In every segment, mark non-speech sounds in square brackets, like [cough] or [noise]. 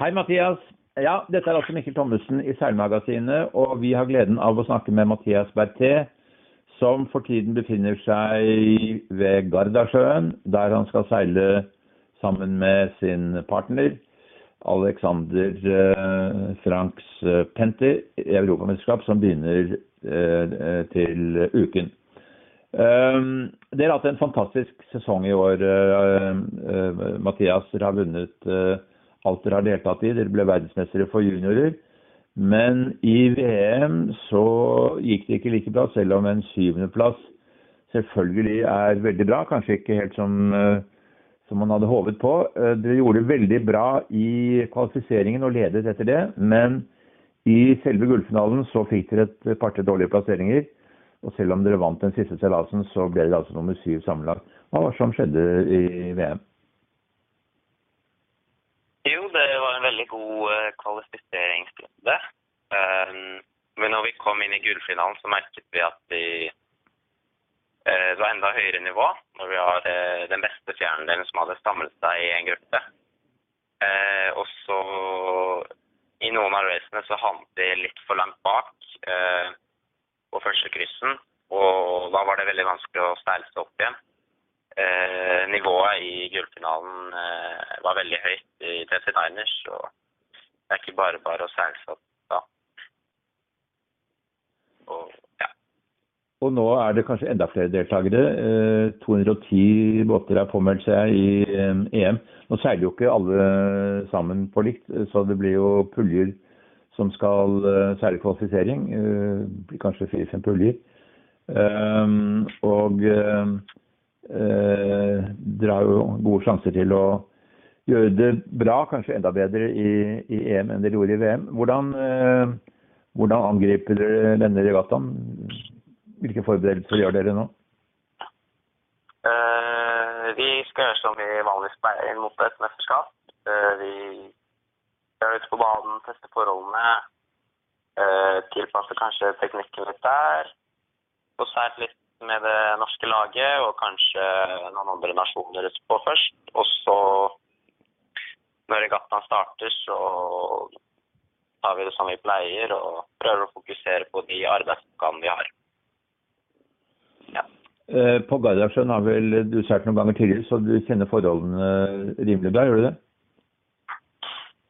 Hei, Mathias. Ja, dette er altså Mikkel Thommessen i Seilmagasinet, og vi har gleden av å snakke med Mathias Berté, som for tiden befinner seg ved Gardasjøen, der han skal seile sammen med sin partner Alexander eh, Franks eh, Penter i Europamesterskap, som begynner eh, til uken. Um, dere har hatt en fantastisk sesong i år, Mathias. Dere har vunnet alt dere har deltatt i. Dere ble verdensmestere for juniorer. Men i VM så gikk det ikke like bra, selv om en syvendeplass selvfølgelig er veldig bra. Kanskje ikke helt som, som man hadde håpet på. Dere gjorde veldig bra i kvalifiseringen og ledet etter det. Men i selve gullfinalen så fikk dere et par-tre dårlige plasseringer. Og selv om dere vant den siste seilasen, så ble dere altså nummer syv sammenlagt. Hva var det som skjedde i VM? Jo, det var en veldig god uh, kvalifiseringsrunde. Um, men når vi kom inn i gullfinalen, så merket vi at vi uh, det var enda høyere nivå. Når vi har uh, den beste fjerdedelen som hadde samlet seg i en gruppe. og så i noen av racene så havnet vi litt for langt bak. eh, på første kryssen. Og da var det veldig vanskelig å steile seg opp igjen. Eh, nivået i gullfinalen eh, var veldig høyt i 39ers, og det er ikke bare bare å seile seg opp da. Og, ja. og nå er det kanskje enda flere deltakere. Eh, 210 båter er påmeldt seg i EM. E nå seiler jo ikke alle sammen på likt, så det blir jo puljer som skal uh, særlig kvalifisering. Blir kanskje fire-fem puljer. Um, og uh, dere jo gode sjanser til å gjøre det bra, kanskje enda bedre i, i EM enn dere gjorde i VM. Hvordan, hvordan angriper dere denne regattaen? Hvilke forberedelser gjør dere nå? vi skal gjøre som vi vanligvis pleier mot et mesterskap. vi er ute på banen, tester forholdene. Uh, tilpasser kanskje teknikken litt der. Og sært litt med det norske laget og kanskje noen andre nasjoner på først. Og så, når regattaen starter, så tar vi det som vi pleier og prøver å fokusere på de arbeidsoppgavene vi har. Ja. Eh, på Gardasjøen har vel du seilt noen ganger tidligere, så du kjenner forholdene rimelig bra, gjør du det?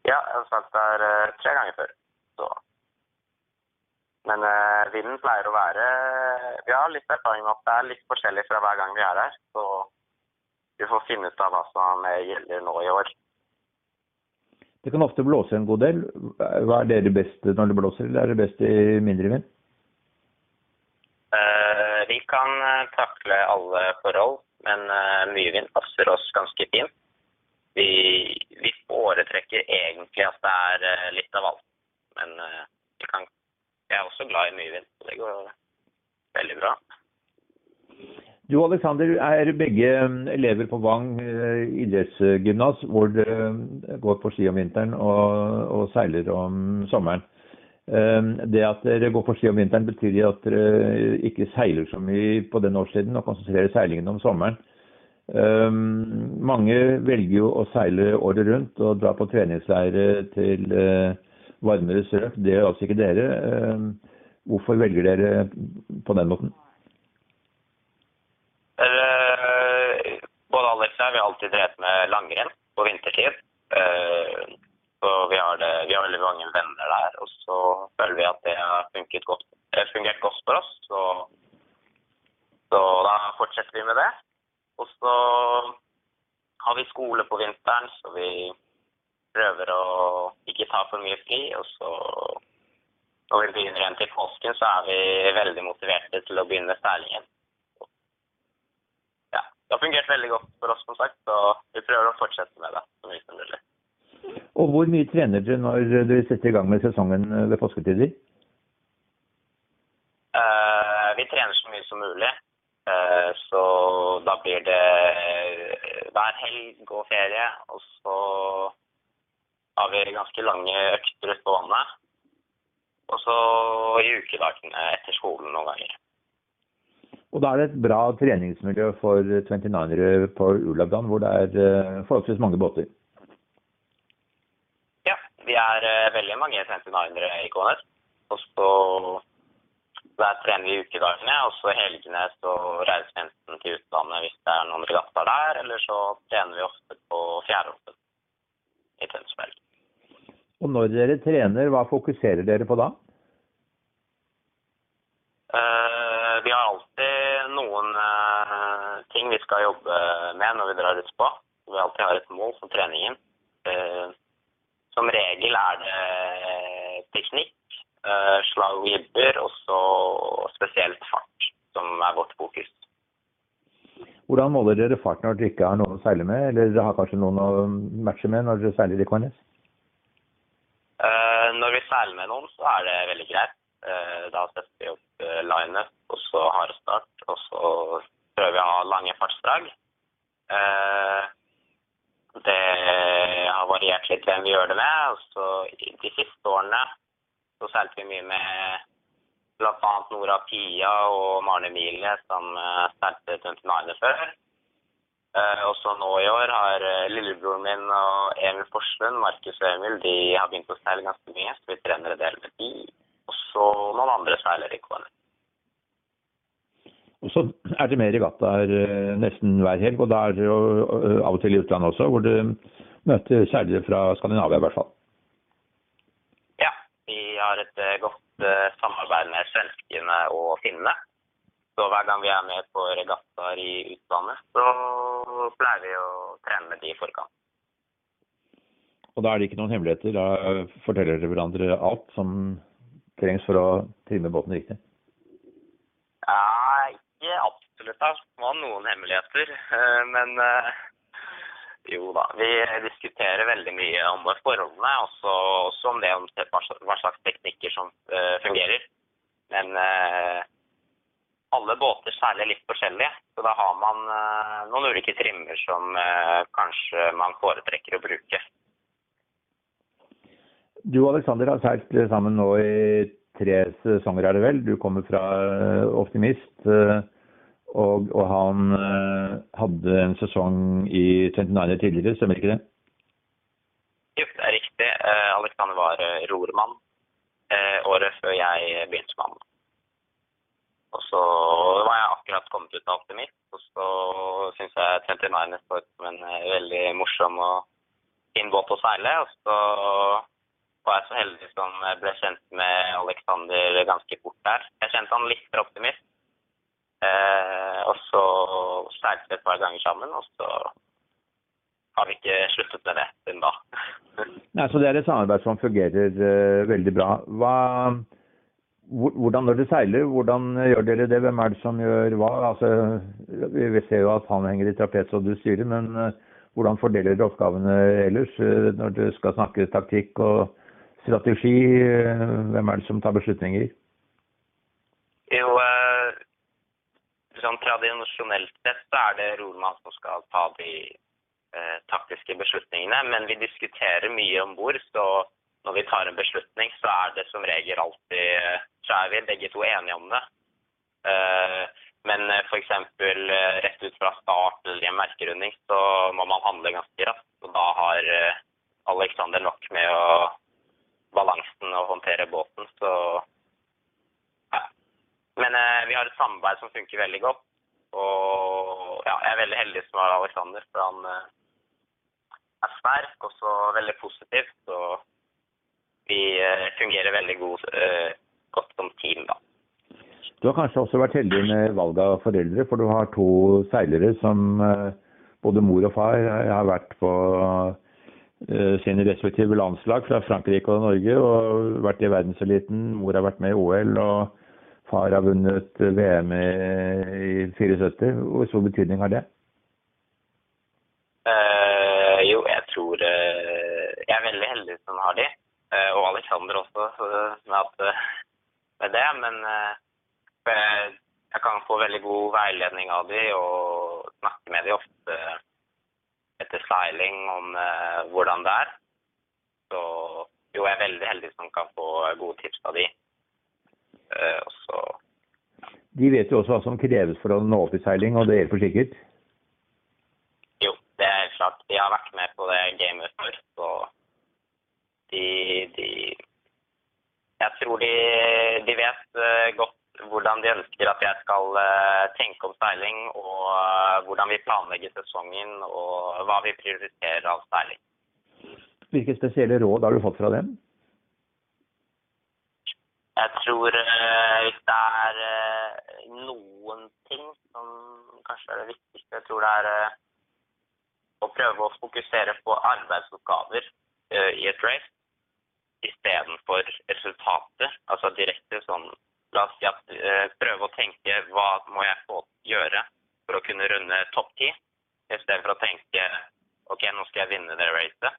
Ja, jeg har seilt der uh, tre ganger før. Så. Men uh, vinden pleier å være Vi har litt erfaring med at det er litt forskjellig fra hver gang vi er her. Så vi får finne ut av hva som gjelder nå i år. Det kan ofte blåse en god del. Hva er dere best når det blåser, eller er det best i mindre vind? Uh, vi kan takle alle forhold, men mye vind passer oss ganske fint. Vi, vi foretrekker egentlig at det er uh, litt av alt. Men vi, kan, jeg er også glad i mye vind, så det går veldig bra. Du Alexander, er begge mm, elever på Vang eh, idrettsgymnas, hvor dere går på ski om vinteren og, og, seiler om sommeren. Det at dere går på ski om vinteren, betyr det at dere ikke seiler så mye på den årstiden og konsentrerer seilingen om sommeren. Mange velger jo å seile året rundt og dra på treningsleire til varmere strøk. Det gjør altså ikke dere. Hvorfor velger dere på den måten? Uh, både Alex og jeg har alltid drevet med langrenn på vintertid. Uh, så vi har, det, vi har, veldig mange venner der. Og så føler vi at det har fungert godt, fungert godt for oss. Så, så da fortsetter vi med det. Og så har vi skole på vinteren, så vi prøver å ikke ta for mye fri. Og så når vi begynner igjen til påsken, så er vi veldig motiverte til å begynne seilingen. Ja, det har fungert veldig godt for oss, som sagt, så vi prøver å fortsette med det så mye som mulig. Og hvor mye trener dere når dere setter i gang med sesongen ved påsketider? Uh, vi trener så mye som mulig. Uh, så da blir det hver helg og ferie. Og så har vi ganske lange økter ute på vannet. Og så i ukedagene etter skolen noen ganger. Og da er det et bra treningsmiljø for 29-ere på Ulabdan, hvor det er uh, forholdsvis mange båter? Ja, vi er eh, veldig mange 59-ere i KNS. Og så der trener vi ukedagene, og så helgene så reiser vi enten til utlandet hvis det er noen regattaer der, eller så trener vi ofte på fjærhoppen i Tønsberg. Og når dere trener, hva fokuserer dere på da? Uh, vi har alltid noen uh, ting vi skal jobbe med når vi drar ut på. Vi alltid har et mål for treningen. Uh, som regel er det teknikk, slag og jibber, og så spesielt fart, som er vårt fokus. Hvordan måler dere fart når dere ikke har noen å seile med, eller dere har kanskje noen å matche med når dere seiler i KNS? Når vi seiler med noen, så er det veldig greit. Da setter vi opp line-up, og så har start, og så prøver vi å ha lange fartsdrag. Det har variert litt hvem vi gjør det med. og så De siste årene så seilte vi mye med bl.a. Nora Pia og Maren Emilie, som seilte 29 før. Og så nå i år har lillebroren min og Emil Forslund, Markus og Emil, de har begynt å seile ganske mye, så vi trener en del med de. Og så noen andre seiler i KNS. Og så er det mer regattaer nesten hver helg, og da er det jo av og til i utlandet også, hvor du møter seilere fra Skandinavia i hvert fall. Ja, vi har et godt samarbeid med svenskene og finnene. Så hver gang vi er med på regattaer i utlandet, så pleier vi å trene med de i forkant. Og da er det ikke noen hemmeligheter? Da forteller dere hverandre alt som trengs for å trimme båten riktig? Ja, ikke absolutt. Det var noen hemmeligheter. Men jo da, vi diskuterer veldig mye om forholdene, også, også om det om hva slags teknikker som fungerer. Men alle båter seiler litt forskjellig, så da har man noen ulike trimmer som kanskje man foretrekker å bruke. Du og Alexander har seilt sammen nå i tre sesonger, er det vel? Du kommer fra Optimist, og, og han hadde en sesong i 29 tidligere, stemmer ikke det? Jo, det er riktig. Alexander var rormann året før jeg begynte med han. Og så var jeg akkurat kommet ut av Optimist, og så syns jeg 29 så ut som en veldig morsom og fin båt å seile. Og så var jeg så heldig som ble kjent med Alexander ganske fort der. Jeg kjente han litt fra Optimist. Eh, og så seilte vi et par ganger sammen, og så har vi ikke sluttet med det siden da. [laughs] Nei, Så det er et samarbeid som fungerer uh, veldig bra. Hva, hvordan når dere seiler, hvordan gjør dere det? Hvem er det som gjør hva? Altså, vi ser jo at han henger i trapes og du styrer, men uh, hvordan fordeler dere oppgavene ellers uh, når du skal snakke taktikk og strategi? Hvem er det som tar beslutninger? Jo, sånn tradisjonelt sett så er det rormann som skal ta de eh, taktiske beslutningene. Men vi diskuterer mye om bord, så når vi tar en beslutning, så er det som regel alltid Så er vi begge to enige om det. Eh, men f.eks. rett ut fra start eller i en merkerunding, så må man handle ganske raskt. Og da har Alexander nok med å balansen og håndtere båten, så men eh, vi har et samarbeid som funker veldig godt. Og ja, jeg er veldig heldig som har Alexander, for han eh, er sterk og så veldig positiv. Så vi eh, fungerer veldig god, godt som team, da. Du har kanskje også vært heldig med valg av foreldre, for du har to seilere som både mor og far har vært på sine respektive landslag fra Frankrike og Norge og vært i verdenseliten. Mor har vært med i OL. og Far har vunnet VM i 74. Hvor stor betydning har det? Uh, jo, jeg tror uh, Jeg er veldig heldig som har de. Alexander også med, at, med det. Men jeg kan få veldig god veiledning av de og snakke med de ofte etter seiling om hvordan det er. Så jo, jeg er veldig heldig som kan få gode tips av de. Også. De vet jo også hva som kreves for å nå opp i seiling, og det hjelper sikkert? Jo, det er klart. De har vært med på det gamet før, så de, de Jeg tror de, de vet eh, godt hvordan de ønsker at jeg skal eh, tenke om seiling, og eh, hvordan vi planlegger sesongen, og hva vi prioriterer av seiling. Hvilke spesielle råd har du fått fra dem? Jeg tror hvis det er noen ting som kanskje er det viktigste, jeg tror det er å prøve å fokusere på arbeidsoppgaver i et race istedenfor resultatet. Altså direkte sånn La oss si at eh, prøve å tenke hva må jeg få gjøre for å kunne runde topp ti, istedenfor å tenke OK, nå skal jeg vinne det racet.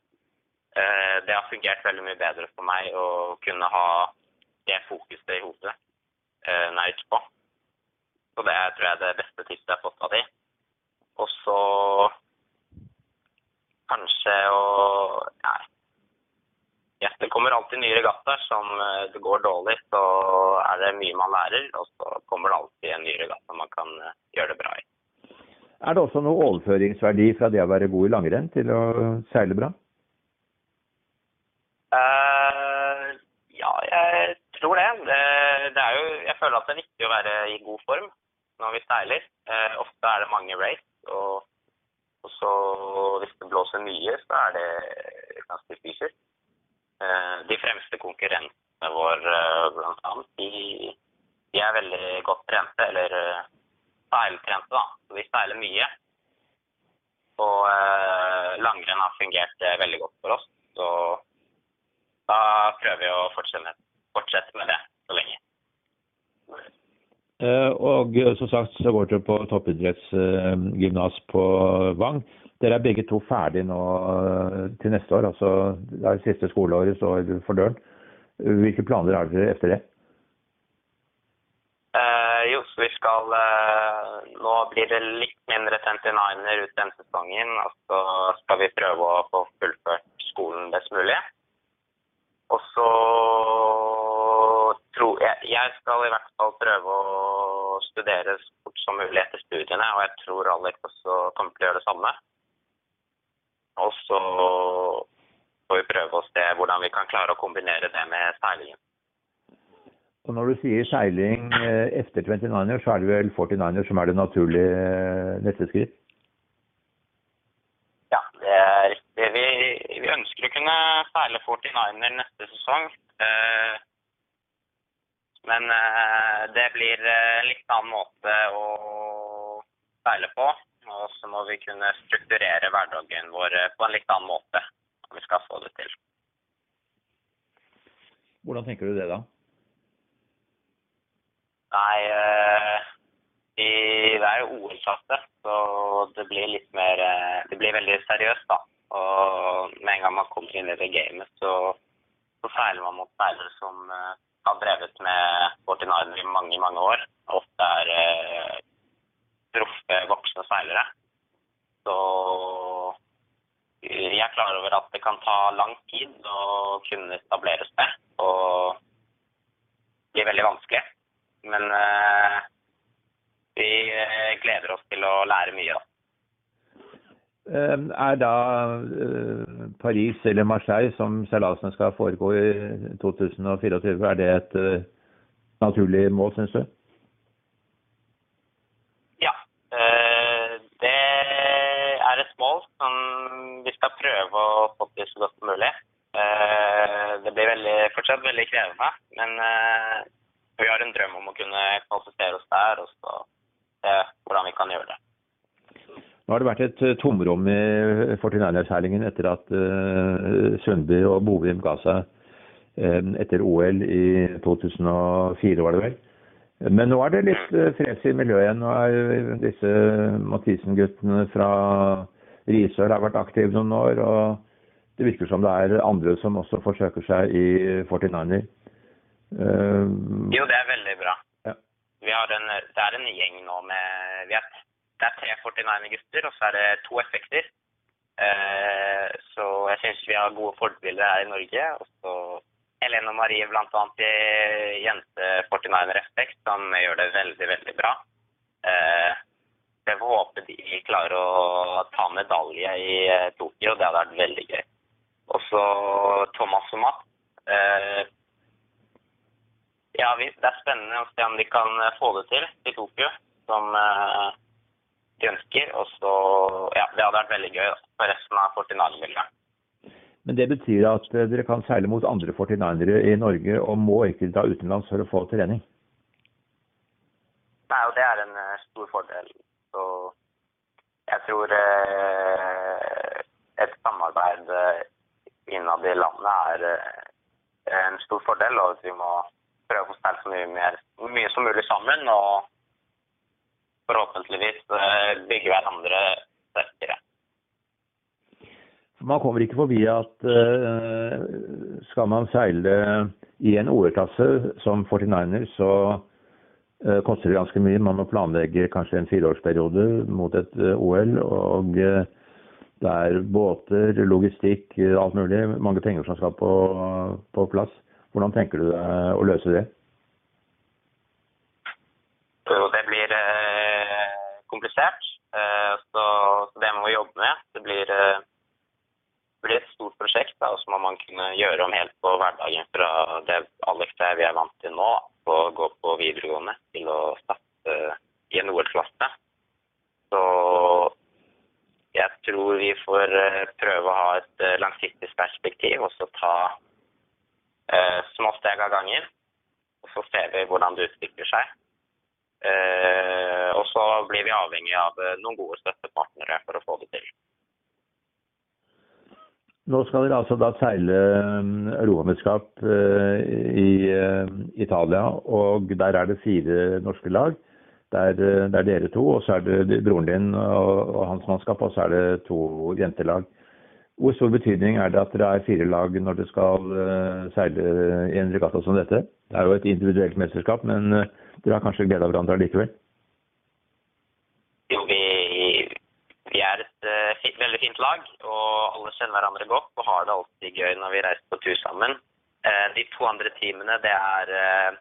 Eh, det har fungert veldig mye bedre for meg å kunne ha det fokuset i hodet eh, er ute på. Så det tror jeg er det beste tipset jeg har fått av de. Og så kanskje å Nei. Ja, det kommer alltid nye regattaer som eh, det går dårlig, så er det mye man lærer. Og så kommer det alltid en ny regatta man kan eh, gjøre det bra i. Er det også noe overføringsverdi fra det å være god i langrenn til å seile bra? Uh, ja, jeg tror det. det. Det er jo Jeg føler at det er viktig å være i god form når vi seiler. Uh, ofte er det mange race, og, og så hvis det blåser mye, så er det ganske fysisk. Eh, de fremste konkurrentene våre, blant annet, de, de er veldig godt trente, eller eh, seiltrente, da. Så vi seiler mye. Og eh, langrenn har fungert eh, veldig godt for oss. Så da prøver vi å fortsette fortsette med det så lenge. Eh, Og eh, som sagt så går dere på toppidrettsgymnas på Vang. Dere er begge to ferdig nå eh, til neste år, altså det er siste skoleåret står for døren. Hvilke planer har dere etter det? Eh, jo, så vi skal eh, Nå blir det litt mindre 59-er ut den sesongen. Og så skal vi prøve å få fullført skolen best mulig. Og så tror jeg Jeg skal i hvert fall prøve å studere så fort som mulig etter studiene, og jeg tror Alex også kommer til å gjøre det samme. Og så får vi prøve å se hvordan vi kan klare å kombinere det med seilingen. Og når du sier seiling eh, etter 29er, så er det vel 49er som er det naturlige eh, neste skritt? Ja, det er riktig. Vi, vi ønsker å kunne seile 49er neste sesong. Eh, men det blir en litt annen måte å seile på. Så må vi kunne strukturere hverdagen vår eh, på en litt annen måte om vi skal få det til. Hvordan tenker du det da? Nei, eh, vi det er jo OL-klasse, så det blir litt mer eh, Det blir veldig seriøst, da. Og med en gang man kommer inn i det gamet, så, så feiler man mot seilere som eh, har drevet med 49 i mange, mange år. Ofte er eh, proffe, voksne seilere. Så jeg er klar over at det kan ta lang tid å kunne etablere seg. Og det blir veldig vanskelig. Men eh, vi eh, gleder oss til å lære mye. da. Eh, Er da eh, Paris eller Marseille, som seilasene skal foregå i 2024, er det et eh, naturlig mål, syns du? Ja. eh, det er et mål som vi skal prøve å få til så godt som mulig. Eh, det blir veldig, fortsatt veldig krevende, men eh, vi har en drøm om å kunne kvalifisere oss der og se hvordan vi kan gjøre det. Nå har det vært et eh, tomrom i 49er-seilingen etter at Sundby og Bovim ga seg eh, etter OL i 2004, var det vel. Men nå er det litt freds i miljøet igjen. Nå er disse Mathisen-guttene fra Risør har vært aktiv noen år. og Det virker som det er andre som også forsøker seg i 49er. Uh, Jo, det er veldig bra. Ja. Vi har en, det er en gjeng nå med vi er, Det er tre 49-gutter, og så er det to effekter. Uh, så jeg syns vi har gode forbilder her i Norge. Og så Helene og Marie bl.a. i Jente 49er Respekt, som gjør det veldig, veldig bra. Uh, jeg får håpe de klarer å medalje i eh, Tokyo. Det hadde vært veldig gøy. Og så Thomas og Matt. Eh, ja, det er spennende å se om de kan eh, få det til i Tokyo, som eh, de ønsker. Og så Ja, det hadde vært veldig gøy for resten av 49-miljøet. Men det betyr at dere kan seile mot andre 49ere i Norge og må ikke dra utenlands for å få trening? Nei, og det er en stor fordel. Tror eh, et samarbeid eh, innad i landet er eh, en stor fordel, og at vi må prøve å stelle så mye, mer, mye som mulig sammen. Og forhåpentligvis bygge hverandre sterkere. Man kommer ikke forbi at skal man seile i en OL-klasse som 49er, så koster det ganske mye. Man må planlegge kanskje en fireårsperiode mot et uh, OL. Og det er båter, logistikk, alt mulig. Mange penger som skal på, på plass. Hvordan tenker du å løse det? Jo, det blir komplisert. Så, så, det må vi jobbe med. Det blir blir et stort prosjekt, og så må man kunne gjøre om helt på hverdagen fra det Alex og vi er vant til nå, på å gå på videregående, til å starte i en OL-klasse. Så jeg tror vi får eh, prøve å ha et eh, langsiktig perspektiv, og så ta eh, små steg av gangen. Og så ser vi hvordan det utvikler seg. Eh, og så blir vi avhengig av eh, noen gode støttepartnere for å få det til. Nå skal dere altså da seile um, europamesterskap uh, i uh, Italia, og der er det fire norske lag. Det er, uh, det er dere to, og så er det broren din og, og hans mannskap, og så er det to jentelag. Hvor stor betydning er det at dere er fire lag når dere skal seile i en regatta som dette? Det er jo et individuelt mesterskap, men dere har kanskje glede av hverandre likevel? Jo, vi, vi er et veldig fint lag, og alle kjenner hverandre godt og har det alltid gøy når vi reiser på tur sammen. Eh, de to andre teamene det er eh,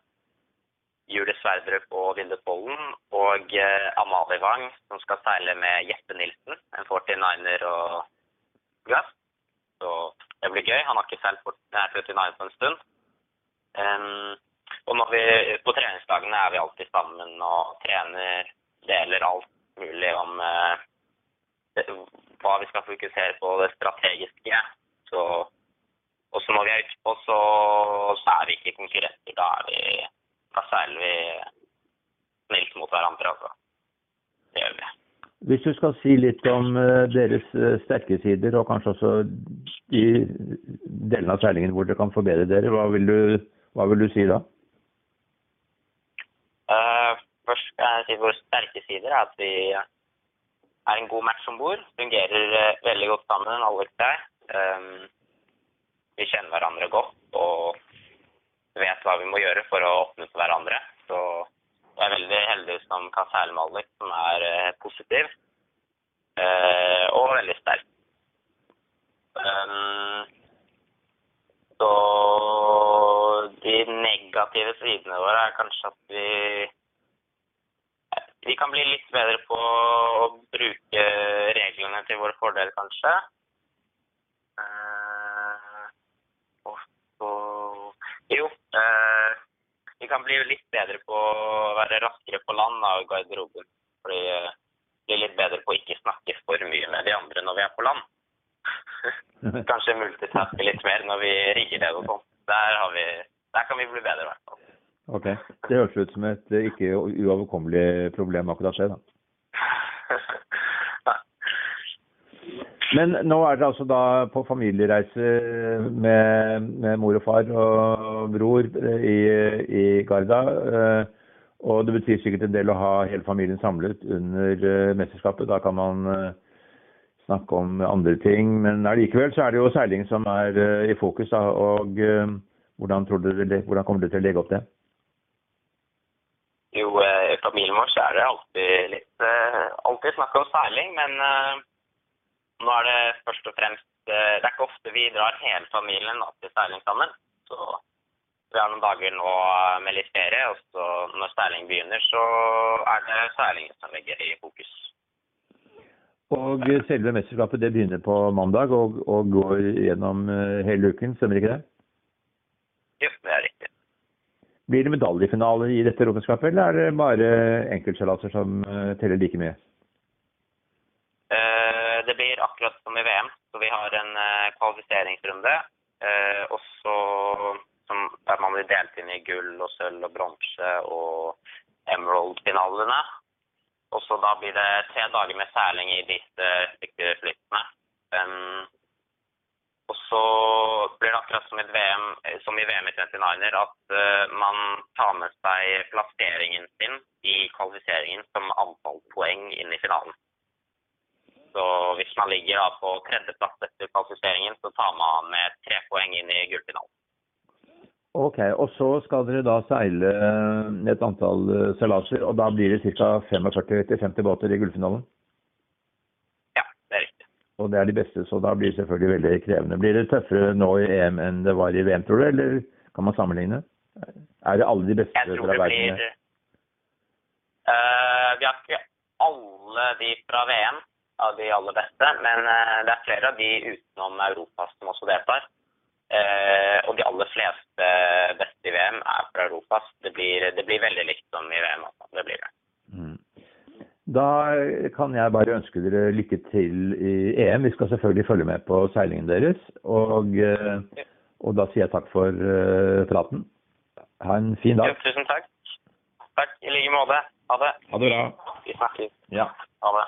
Julie Sverdrup og Vilde Pollen og eh, Amalie Wang, som skal seile med Jeppe Nilsen, en 49er og gass. Så det blir gøy. Han har ikke seilt 49 på en stund. Um, og når vi, på treningsdagene er vi alltid sammen og trener, deler alt mulig om uh, hva vi skal fokusere på, det strategiske. Så, og så når vi er utpå, så, så er vi ikke konkurrenter. Da, er vi, da seiler vi snilt mot hverandre, altså. Det gjør vi. Hvis du skal si litt om uh, deres uh, sterke sider, og kanskje også de delene av seilingen hvor dere kan forbedre dere, hva vil du, hva vil du si da? Uh, først skal jeg si Våre sterke sider er at vi er en god match om bord. Fungerer uh, veldig godt sammen, alle der. Um, vi kjenner hverandre godt og vet hva vi må gjøre for å åpne for hverandre. Så jeg er veldig heldig som kan seile med Alex, som er uh, positiv uh, og veldig sterk. Um, så de negative sidene våre er kanskje at vi vi kan bli litt bedre på å bruke reglene til vår fordel, kanskje. Uh, og så Jo. Uh, vi kan bli litt bedre på å være raskere på land av garderoben. Fordi uh, bli litt bedre på å ikke snakke for mye med de andre når vi er på land. [laughs] kanskje multitaske litt mer når vi rigger det og sånn. Der, der kan vi bli bedre, i hvert fall. Ok. Det høres ut som et ikke uoverkommelig problem akkurat det, da. [laughs] Men nå er dere altså da på familiereise med, med, mor og far og bror i, i Garda. Eh, og det betyr sikkert en del å ha hele familien samlet under eh, mesterskapet. Da kan man eh, snakke om andre ting. Men allikevel så er det jo seiling som er i fokus. Da, og hvordan, dere, hvordan kommer dere til å legge opp det? Jo, i familien vår så er det alltid litt alltid snakk om seiling, men nå er det først og fremst Det er ikke ofte vi drar hele familien til seiling sammen. Så vi har noen dager nå med litt ferie, og så når seiling begynner, så er det seilingen som ligger i fokus. Og selve mesterskapet det begynner på mandag og, og går gjennom eh, hele uken, stemmer ikke det? Jo, det er riktig. Blir det medaljefinale i dette europamesterskapet, eller er det bare enkeltseilaser som eh, teller like mye? Eh, Det blir akkurat som i VM, så vi har en eh, kvalifiseringsrunde. eh, Og så som der man blir delt inn i gull og sølv og bronse og emerald-finalene. Og så da blir det tre dager med seiling i disse respektive flyttene. Um, og så blir det akkurat som i VM, som i VM i 29er at uh, man tar med seg plasseringen sin i kvalifiseringen som antall poeng inn i finalen. Så hvis man ligger da på tredjeplass etter kvalifiseringen, så tar man med tre poeng inn i gullfinalen. Ok, og så skal dere da seile et antall eh, seilaser, og da blir det ca. 45-50 båter i gullfinalen? Ja, det er riktig. Og det er de beste, så da blir det selvfølgelig veldig krevende. Blir det tøffere nå i EM enn det var i VM, tror du, eller kan man sammenligne? Er det alle de beste fra verden? Jeg tror det blir uh, Vi har ikke alle de fra VM, av de aller beste, men eh, det er flere av de utenom Europa som også deltar. Eh, og de aller fleste beste i VM er fra Europa. Det blir, det blir veldig likt som i VM. Altså. Det blir det. Mm. Da kan jeg bare ønske dere lykke til i EM. Vi skal selvfølgelig følge med på seilingen deres. Og, eh, og da sier jeg takk for praten. Ha en fin Jo, dag. tusen takk. Takk i like måte. Ha det. Ha det bra. Vi snakkes. Ja. Ha det.